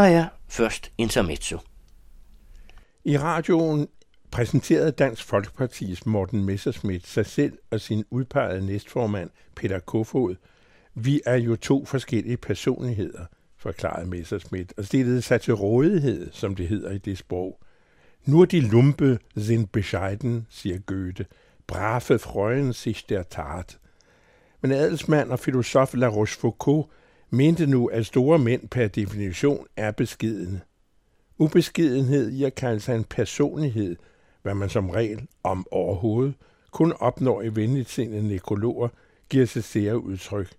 Her er først intermezzo. I radioen præsenterede Dansk Folkepartis Morten Messerschmidt sig selv og sin udpegede næstformand Peter Kofod. Vi er jo to forskellige personligheder, forklarede Messerschmidt, og stillede sig til rådighed, som det hedder i det sprog. Nur die Lumpe sind bescheiden, siger Goethe. Brave freuen sich der Tat. Men adelsmand og filosof La Rochefoucauld mente nu, at store mænd per definition er beskidende. Ubeskedenhed i at kalde sig en personlighed, hvad man som regel, om overhovedet, kun opnår i venligtsindede nekrologer, giver sig sære udtryk.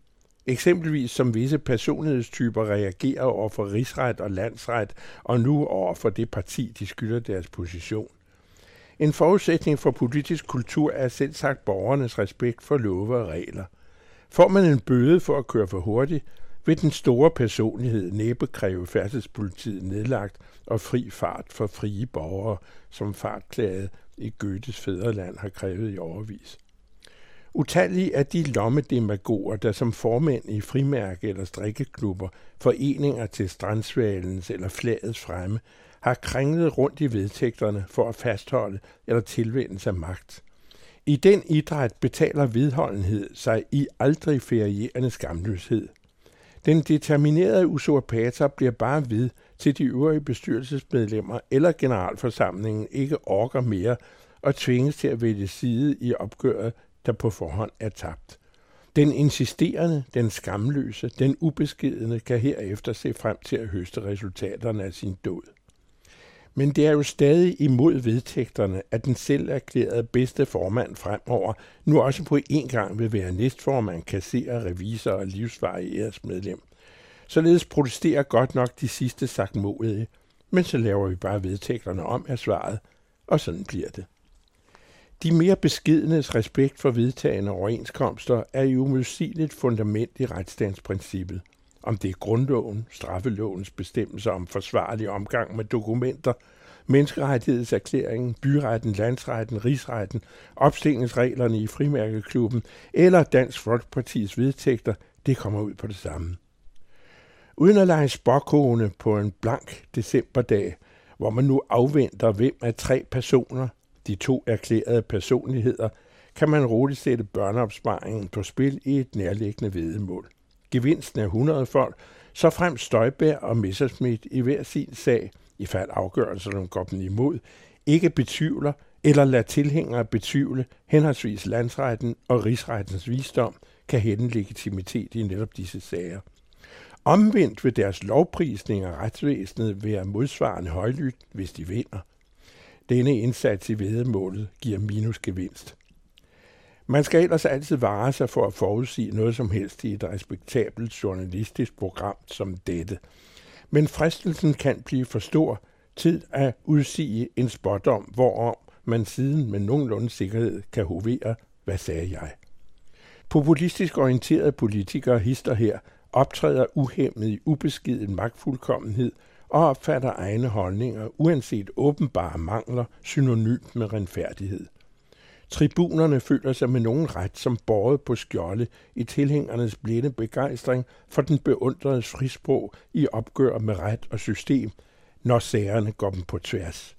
Eksempelvis som visse personlighedstyper reagerer over for rigsret og landsret, og nu over for det parti, de skylder deres position. En forudsætning for politisk kultur er selv sagt borgernes respekt for love og regler. Får man en bøde for at køre for hurtigt, vil den store personlighed næppe kræve færdselspolitiet nedlagt og fri fart for frie borgere, som fartklaget i Goethes fædreland har krævet i overvis. Utallige er de lommedemagoger, der som formænd i frimærke eller strikkeklubber, foreninger til strandsvalens eller flagets fremme, har kringlet rundt i vedtægterne for at fastholde eller tilvende sig magt. I den idræt betaler vedholdenhed sig i aldrig ferierende skamløshed – den determinerede usurpator bliver bare ved, til de øvrige bestyrelsesmedlemmer eller generalforsamlingen ikke orker mere og tvinges til at vælge side i opgøret, der på forhånd er tabt. Den insisterende, den skamløse, den ubeskedende kan herefter se frem til at høste resultaterne af sin død. Men det er jo stadig imod vedtægterne, at den selv erklærede bedste formand fremover nu også på en gang vil være næstformand, kasserer, revisor og livsvarieres medlem. Således protesterer godt nok de sidste sagt modige, men så laver vi bare vedtægterne om af svaret, og sådan bliver det. De mere beskidnes respekt for vedtagende overenskomster er jo umiddelbart fundament i retsstatsprincippet om det er grundloven, straffelovens bestemmelser om forsvarlig omgang med dokumenter, menneskerettighedserklæringen, byretten, landsretten, rigsretten, opstillingsreglerne i frimærkeklubben eller Dansk Folkepartis vedtægter, det kommer ud på det samme. Uden at lege spåkone på en blank decemberdag, hvor man nu afventer, hvem af tre personer, de to erklærede personligheder, kan man roligt sætte børneopsparingen på spil i et nærliggende vedemål gevinsten af 100 folk, så frem Støjbær og Messerschmidt i hver sin sag, i fald afgørelserne går dem imod, ikke betvivler eller lader tilhængere betvivle henholdsvis landsretten og rigsrettens visdom, kan hente legitimitet i netop disse sager. Omvendt vil deres lovprisning af retsvæsenet være modsvarende højlydt, hvis de vinder. Denne indsats i vedemålet giver minusgevinst. Man skal ellers altid vare sig for at forudsige noget som helst i et respektabelt journalistisk program som dette. Men fristelsen kan blive for stor tid at udsige en spådom, hvorom man siden med nogenlunde sikkerhed kan hovere, hvad sagde jeg. Populistisk orienterede politikere hister her optræder uhemmet i ubeskeden magtfuldkommenhed og opfatter egne holdninger, uanset åbenbare mangler, synonymt med renfærdighed – Tribunerne føler sig med nogen ret som båret på skjolde i tilhængernes blinde begejstring for den beundredes frisprog i opgør med ret og system, når sagerne går dem på tværs.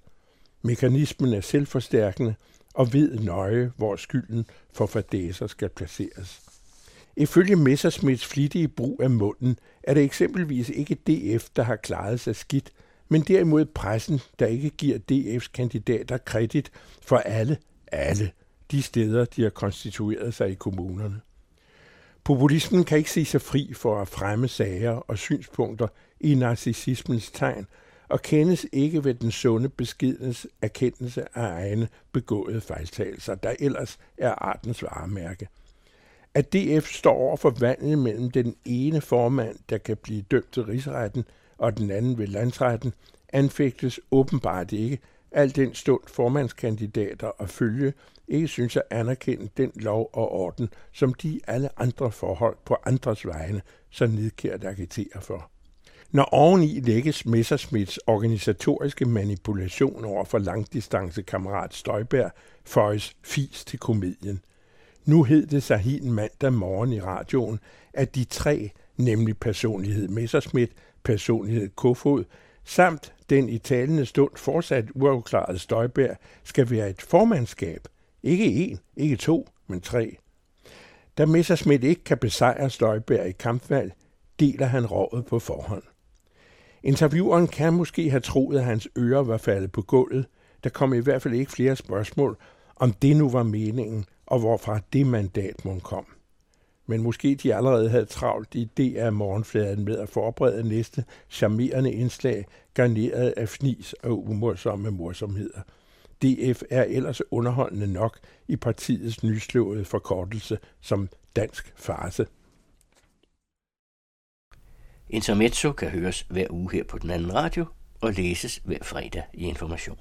Mekanismen er selvforstærkende og ved nøje, hvor skylden for fadæser skal placeres. Ifølge Messersmiths flittige brug af munden er det eksempelvis ikke DF, der har klaret sig skidt, men derimod pressen, der ikke giver DF's kandidater kredit for alle, alle de steder, de har konstitueret sig i kommunerne. Populismen kan ikke se sig fri for at fremme sager og synspunkter i narcissismens tegn, og kendes ikke ved den sunde beskidens erkendelse af egne begåede fejltagelser, der ellers er artens varemærke. At DF står over for vandet mellem den ene formand, der kan blive dømt til rigsretten, og den anden ved landsretten, anfægtes åbenbart ikke, al den stund formandskandidater og følge ikke synes at anerkende den lov og orden, som de alle andre forhold på andres vegne så nedkært agiterer for. Når oveni lægges Messerschmidts organisatoriske manipulation over for langdistancekammerat Støjberg, føjes fis til komedien. Nu hed det sig helt mandag morgen i radioen, at de tre, nemlig personlighed Messerschmidt, personlighed Kofod, samt den i talende stund fortsat uafklarede Støjberg, skal være et formandskab. Ikke en, ikke to, men tre. Da Messerschmidt ikke kan besejre Støjberg i kampvalg, deler han rådet på forhånd. Intervieweren kan måske have troet, at hans ører var faldet på gulvet. Der kom i hvert fald ikke flere spørgsmål, om det nu var meningen, og hvorfra det mandat måtte kom. Men måske de allerede havde travlt i DR morgenfladen med at forberede næste charmerende indslag, garneret af fnis og umorsomme morsomheder. DF er ellers underholdende nok i partiets nyslåede forkortelse som dansk farse. Intermezzo kan høres hver uge her på den anden radio og læses hver fredag i Information.